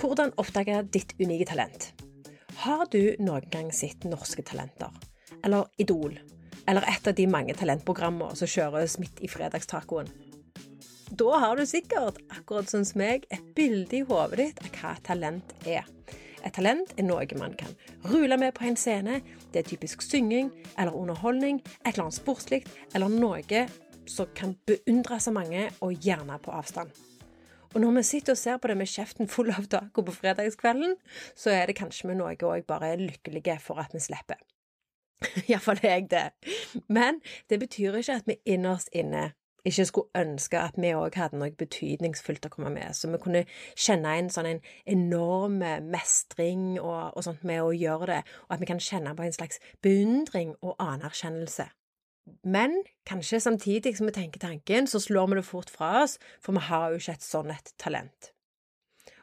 Hvordan oppdage ditt unike talent? Har du noen gang sett Norske Talenter? Eller Idol? Eller et av de mange talentprogrammene som kjøres midt i fredagstacoen? Da har du sikkert, akkurat som meg, et bilde i hodet ditt av hva talent er. Et talent er noe man kan rule med på en scene. Det er typisk synging eller underholdning, et eller annet sportslig, eller noe som kan beundre av mange, og gjerne på avstand. Og når vi sitter og ser på det med kjeften full av taco på fredagskvelden, så er det kanskje vi noe òg bare er lykkelige for at vi slipper. Iallfall er jeg det. Men det betyr ikke at vi innerst inne ikke skulle ønske at vi òg hadde noe betydningsfullt å komme med, så vi kunne kjenne en sånn en enorm mestring og, og sånt med å gjøre det, og at vi kan kjenne på en slags beundring og anerkjennelse. Men kanskje samtidig som vi tenker tanken, så slår vi det fort fra oss, for vi har jo ikke et sånn et talent.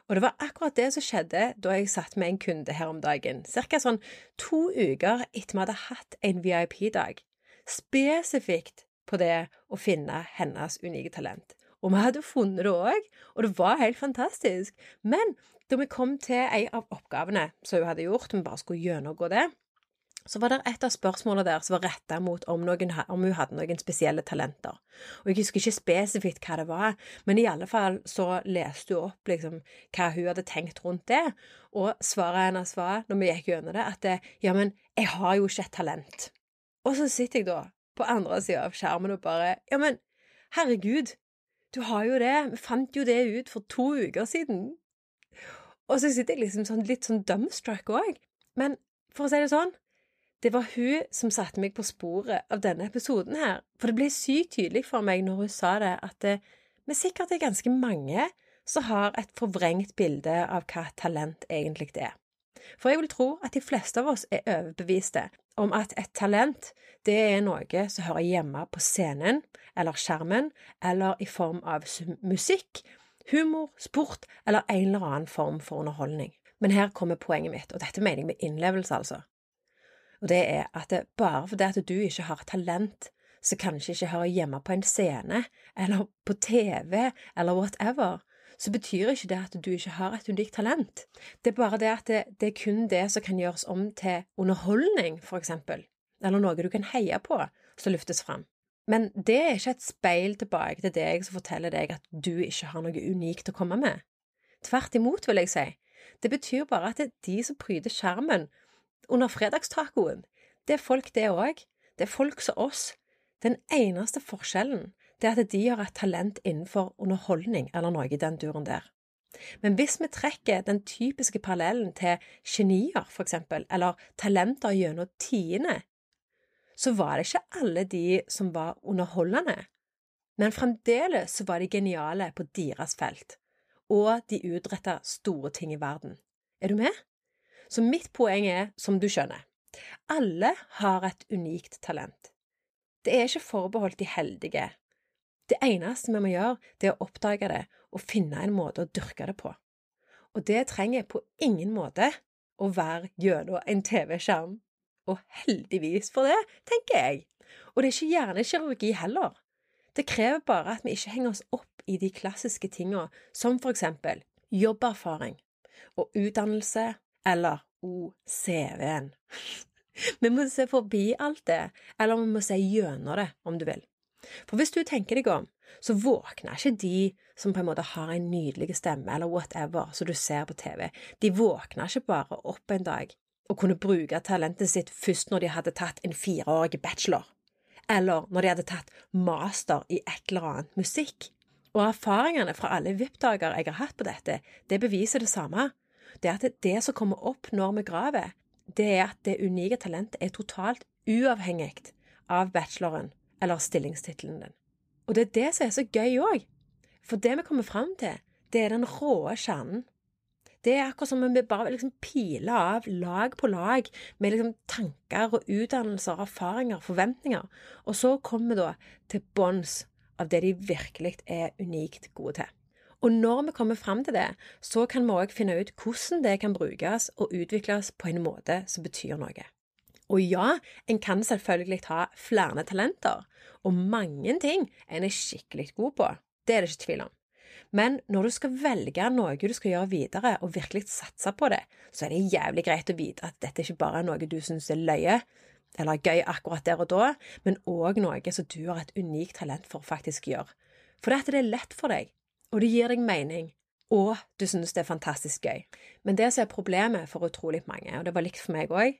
Og det var akkurat det som skjedde da jeg satt med en kunde her om dagen, ca. sånn to uker etter vi hadde hatt en VIP-dag, spesifikt på det å finne hennes unike talent. Og vi hadde funnet det òg, og det var helt fantastisk. Men da vi kom til en av oppgavene som hun hadde gjort, vi bare skulle gjennomgå det, så var det et av spørsmålene der som var retta mot om, noen, om, hun hadde noen spesielle talenter. Og Jeg husker ikke spesifikt hva det var, men i alle fall så leste hun opp liksom hva hun hadde tenkt rundt det, og svaret hennes var, når vi gikk gjennom det, at det, ja, men jeg har jo ikke et talent. Og så sitter jeg da på andre sida av skjermen og bare ja, men herregud, du har jo det, vi fant jo det ut for to uker siden. Og så sitter jeg liksom sånn, litt sånn dumbstruck òg. Men for å si det sånn, det var hun som satte meg på sporet av denne episoden her, for det ble sykt tydelig for meg når hun sa det, at det, vi sikkert er ganske mange som har et forvrengt bilde av hva talent egentlig er. For jeg vil tro at de fleste av oss er overbeviste om at et talent, det er noe som hører hjemme på scenen eller skjermen, eller i form av musikk, humor, sport eller en eller annen form for underholdning. Men her kommer poenget mitt, og dette mener jeg med innlevelse, altså og det er at det, bare fordi at du ikke har talent som kanskje ikke hører hjemme på en scene, eller på TV, eller whatever, så betyr ikke det at du ikke har et unikt talent. Det er bare det at det, det er kun det som kan gjøres om til underholdning, for eksempel, eller noe du kan heie på, som løftes fram. Men det er ikke et speil tilbake til deg som forteller deg at du ikke har noe unikt å komme med. Tvert imot, vil jeg si. Det betyr bare at det er de som pryder skjermen, under fredagstacoen. Det er folk, det òg. Det er folk som oss. Den eneste forskjellen det er at de har et talent innenfor underholdning eller noe i den duren der. Men hvis vi trekker den typiske parallellen til genier, for eksempel, eller talenter gjennom tiende, så var det ikke alle de som var underholdende, men fremdeles så var de geniale på deres felt, og de utretta store ting i verden. Er du med? Så mitt poeng er, som du skjønner, alle har et unikt talent. Det er ikke forbeholdt de heldige. Det eneste vi må gjøre, det er å oppdage det og finne en måte å dyrke det på. Og det trenger på ingen måte å være gjennom en TV-skjerm. Og heldigvis for det, tenker jeg. Og det er ikke hjernekirurgi heller. Det krever bare at vi ikke henger oss opp i de klassiske tingene, som for eksempel jobberfaring og utdannelse eller OCV-en. Vi må se forbi alt det, eller vi må se gjennom det, om du vil. For hvis du tenker deg om, så våkner ikke de som på en måte har en nydelig stemme, eller whatever, som du ser på TV. De våkner ikke bare opp en dag og kunne bruke talentet sitt først når de hadde tatt en fireårig bachelor, eller når de hadde tatt master i et eller annet musikk. Og erfaringene fra alle VIP-dager jeg har hatt på dette, det beviser det samme det er at det som kommer opp når vi graver, det er at det unike talentet er totalt uavhengig av bacheloren eller stillingstittelen din. Og det er det som er så gøy òg, for det vi kommer fram til, det er den råe kjernen. Det er akkurat som om vi bare liksom piler av lag på lag med liksom tanker og utdannelser, erfaringer, forventninger, og så kommer vi da til bunns av det de virkelig er unikt gode til. Og når vi kommer fram til det, så kan vi òg finne ut hvordan det kan brukes og utvikles på en måte som betyr noe. Og ja, en kan selvfølgelig ha flere talenter, og mange ting en er skikkelig god på, det er det ikke tvil om. Men når du skal velge noe du skal gjøre videre, og virkelig satse på det, så er det jævlig greit å vite at dette ikke bare er noe du syns er løye eller gøy akkurat der og da, men òg noe som du har et unikt talent for å faktisk gjøre. For det er lett for deg, og det gir deg mening, og du synes det er fantastisk gøy. Men det som er problemet for utrolig mange, og det var likt for meg òg,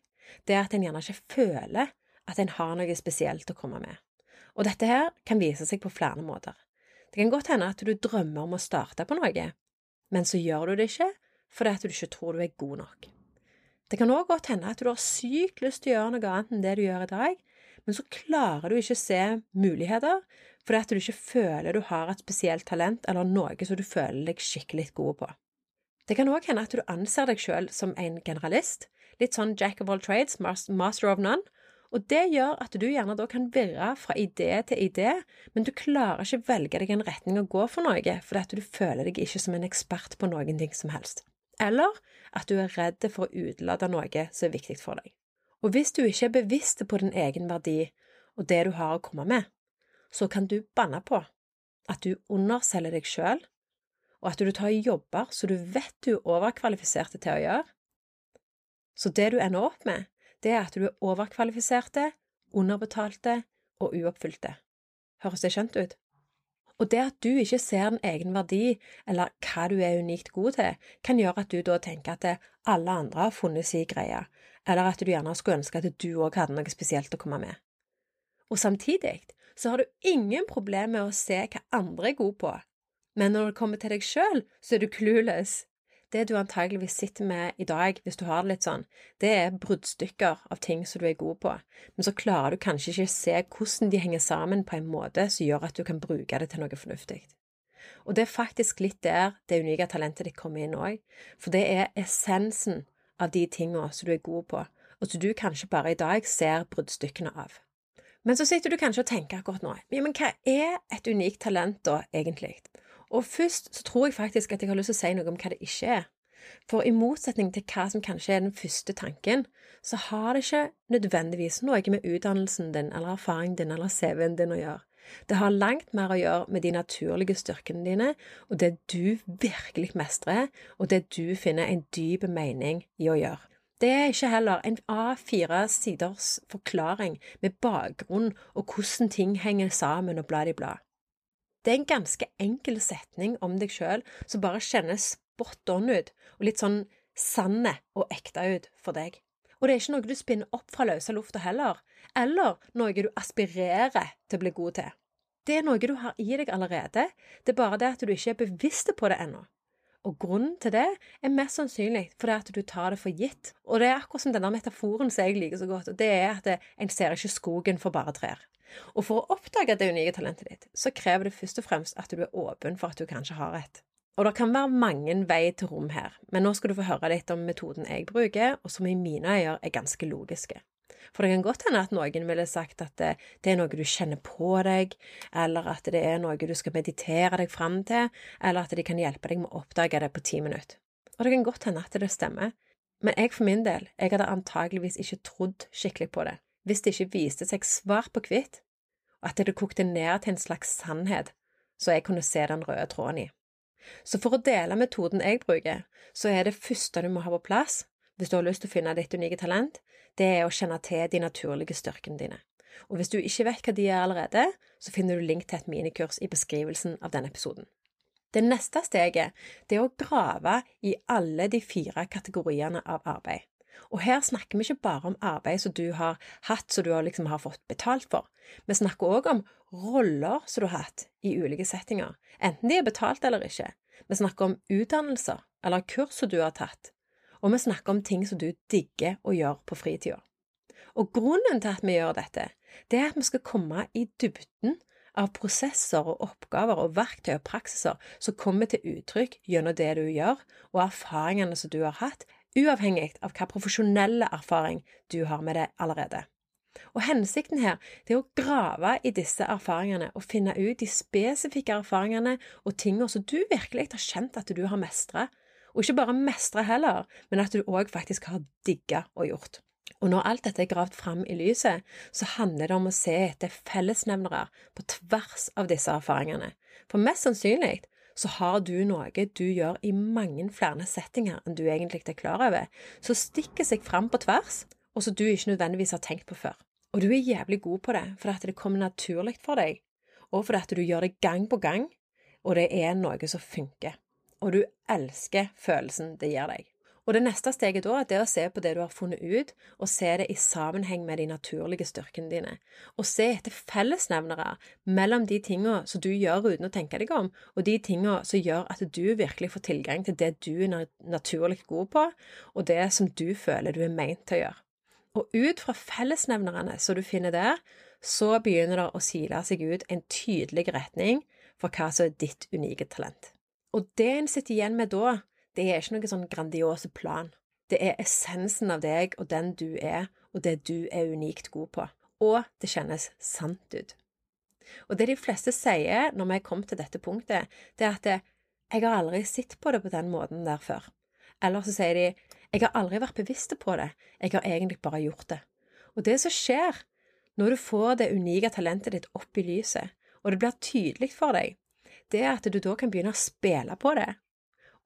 det er at en gjerne ikke føler at en har noe spesielt å komme med. Og dette her kan vise seg på flere måter. Det kan godt hende at du drømmer om å starte på noe, men så gjør du det ikke fordi at du ikke tror du er god nok. Det kan òg godt hende at du har sykt lyst til å gjøre noe annet enn det du gjør i dag, men så klarer du ikke å se muligheter fordi at du ikke føler du har et spesielt talent eller noe som du føler deg skikkelig god på. Det kan òg hende at du anser deg selv som en generalist, litt sånn jack of all trades, master of none, og det gjør at du gjerne da kan virre fra idé til idé, men du klarer ikke velge deg en retning å gå for noe fordi at du føler deg ikke som en ekspert på noen ting som helst. Eller at du er redd for å utelate noe som er viktig for deg. Og hvis du ikke er bevisst på din egen verdi og det du har å komme med, så kan du banne på at du underselger deg sjøl, og at du tar jobber som du vet du er overkvalifiserte til å gjøre. Så det du ender opp med, det er at du er overkvalifiserte, underbetalte og uoppfylte. Høres det skjønt ut? Og det at du ikke ser en egen verdi, eller hva du er unikt god til, kan gjøre at du da tenker at alle andre har funnet sin greie, eller at du gjerne skulle ønske at du òg hadde noe spesielt å komme med. Og samtidig så har du ingen problemer med å se hva andre er gode på, men når det kommer til deg sjøl, så er du clueless det du antageligvis sitter med i dag, hvis du har det litt sånn, det er bruddstykker av ting som du er god på, men så klarer du kanskje ikke se hvordan de henger sammen på en måte som gjør at du kan bruke det til noe fornuftig. Og det er faktisk litt der det unike talentet ditt kommer inn òg, for det er essensen av de tingene som du er god på, og som du kanskje bare i dag ser bruddstykkene av. Men så sitter du kanskje og tenker akkurat nå, men hva er et unikt talent da, egentlig? Og først så tror jeg faktisk at jeg har lyst til å si noe om hva det ikke er. For i motsetning til hva som kanskje er den første tanken, så har det ikke nødvendigvis noe med utdannelsen din eller erfaringen din eller CV-en din å gjøre. Det har langt mer å gjøre med de naturlige styrkene dine, og det du virkelig mestrer, og det du finner en dyp mening i å gjøre. Det er ikke heller en A4 siders forklaring med bakgrunn og hvordan ting henger sammen og blad i blad. Det er en ganske enkel setning om deg sjøl som bare kjennes spot on ut, og litt sånn sanne og ekte ut for deg. Og det er ikke noe du spinner opp fra løse lufta heller, eller noe du aspirerer til å bli god til. Det er noe du har i deg allerede, det er bare det at du ikke er bevisst på det ennå. Og grunnen til det er mest sannsynlig fordi at du tar det for gitt. Og det er akkurat som denne metaforen som jeg liker så godt, og det er at en ser ikke skogen for bare trær. Og for å oppdage det unike talentet ditt, så krever det først og fremst at du er åpen for at du kanskje har et. Og det kan være mange veier til rom her, men nå skal du få høre litt om metoden jeg bruker, og som i mine øyne er ganske logiske. For det kan godt hende at noen ville sagt at det, det, er noe du kjenner på deg, eller at det er noe du skal meditere deg fram til, eller at de kan hjelpe deg med å oppdage det på ti minutter. Og det kan godt hende at det stemmer, men jeg for min del, jeg hadde antageligvis ikke trodd skikkelig på det hvis det ikke viste seg svart på hvitt, og at det kokte ned til en slags sannhet så jeg kunne se den røde tråden i. Så for å dele metoden jeg bruker, så er det første du må ha på plass hvis du har lyst til å finne ditt unike talent, det er å kjenne til de naturlige styrkene dine. Og hvis du ikke vet hva de er allerede, så finner du link til et minikurs i beskrivelsen av denne episoden. Det neste steget det er å grave i alle de fire kategoriene av arbeid. Og her snakker vi ikke bare om arbeid som du har hatt, som du liksom har fått betalt for. Vi snakker òg om roller som du har hatt i ulike settinger, enten de er betalt eller ikke. Vi snakker om utdannelser eller kurs som du har tatt, og vi snakker om ting som du digger å gjøre på fritida. Og grunnen til at vi gjør dette, det er at vi skal komme i dybden av prosesser og oppgaver og verktøy og praksiser som kommer til uttrykk gjennom det du gjør, og erfaringene som du har hatt uavhengig av hva profesjonelle erfaring du har med det allerede. Og Hensikten her det er å grave i disse erfaringene og finne ut de spesifikke erfaringene og tingene som du virkelig har kjent at du har mestra, og ikke bare mestre heller, men at du òg faktisk har digga og gjort. Og når alt dette er gravd fram i lyset, så handler det om å se etter fellesnevnere på tvers av disse erfaringene, for mest sannsynlig så har du noe du gjør i mange flere settinger enn du egentlig er klar over, som stikker seg fram på tvers, og som du ikke nødvendigvis har tenkt på før. Og du er jævlig god på det fordi det kommer naturlig for deg, og fordi du gjør det gang på gang, og det er noe som funker. Og du elsker følelsen det gir deg. Og det neste steget da, er å se på det du har funnet ut, og se det i sammenheng med de naturlige styrkene dine. Og se etter fellesnevnere mellom de tinga som du gjør uten å tenke deg om, og de tinga som gjør at du virkelig får tilgang til det du er naturlig god på, og det som du føler du er meint til å gjøre. Og ut fra fellesnevnerne som du finner der, så begynner det å sile seg ut en tydelig retning for hva som er ditt unike talent. Og det en sitter igjen med da, det er ikke noen sånn grandiose plan. Det er essensen av deg og den du er, og det du er unikt god på. Og det kjennes sant ut. Og det de fleste sier når vi kom til dette punktet, det er at jeg har aldri sett på det på den måten der før. Eller så sier de jeg har aldri vært bevisst på det, jeg har egentlig bare gjort det. Og det som skjer når du får det unike talentet ditt opp i lyset, og det blir tydelig for deg, det at du da kan begynne å spille på det,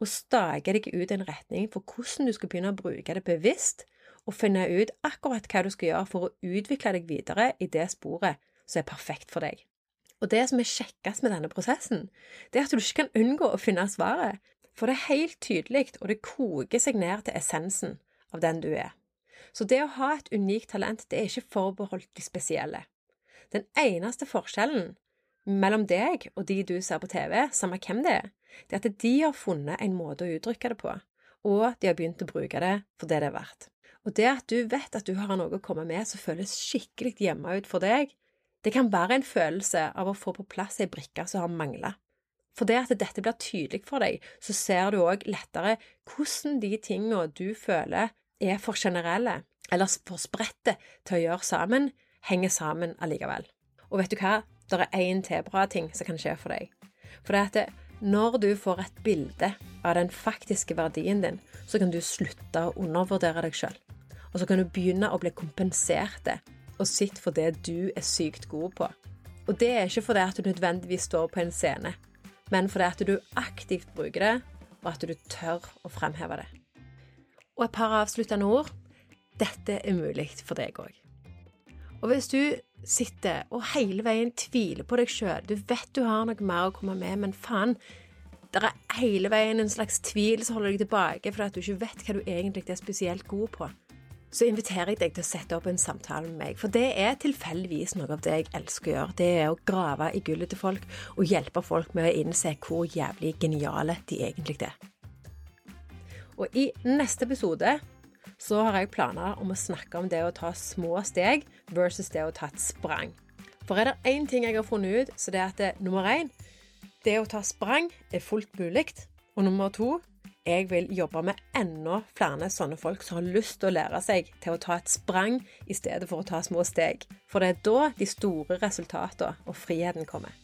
og stake deg ut en retning for hvordan du skal begynne å bruke det bevisst, og finne ut akkurat hva du skal gjøre for å utvikle deg videre i det sporet som er perfekt for deg. Og det som er kjekkest med denne prosessen, det er at du ikke kan unngå å finne svaret, for det er helt tydelig, og det koker seg ned til essensen av den du er. Så det å ha et unikt talent, det er ikke forbeholdt de spesielle. Den eneste forskjellen mellom deg og de du ser på TV, samme hvem det er, det er at de har funnet en måte å uttrykke det på, og de har begynt å bruke det for det det er verdt. Og det at du vet at du har noe å komme med som føles skikkelig hjemme ut for deg, det kan være en følelse av å få på plass ei brikke som har mangla. For det at dette blir tydelig for deg, så ser du òg lettere hvordan de tinga du føler er for generelle, eller for spredte til å gjøre sammen, henger sammen allikevel. Og vet du hva? Det er én til bra ting som kan skje for deg. For det at når du får et bilde av den faktiske verdien din, så kan du slutte å undervurdere deg sjøl. Og så kan du begynne å bli kompensert og sitte for det du er sykt god på. Og det er ikke fordi at du nødvendigvis står på en scene, men fordi at du aktivt bruker det, og at du tør å fremheve det. Og et par avsluttende ord. Dette er mulig for deg òg. Og hvis du sitter og hele veien tviler på deg sjøl, du vet du har noe mer å komme med, men faen, det er hele veien en slags tvil som holder deg tilbake fordi at du ikke vet hva du egentlig er spesielt god på, så inviterer jeg deg til å sette opp en samtale med meg. For det er tilfeldigvis noe av det jeg elsker å gjøre. Det er å grave i gullet til folk og hjelpe folk med å innse hvor jævlig geniale de egentlig er. Og i neste episode så har jeg planer om å snakke om det å ta små steg versus det å ta et sprang. For er det én ting jeg har funnet ut, så det er at det, nummer én det å ta sprang er fullt mulig. Og nummer to jeg vil jobbe med enda flere sånne folk som har lyst til å lære seg til å ta et sprang i stedet for å ta små steg. For det er da de store resultatene og friheten kommer.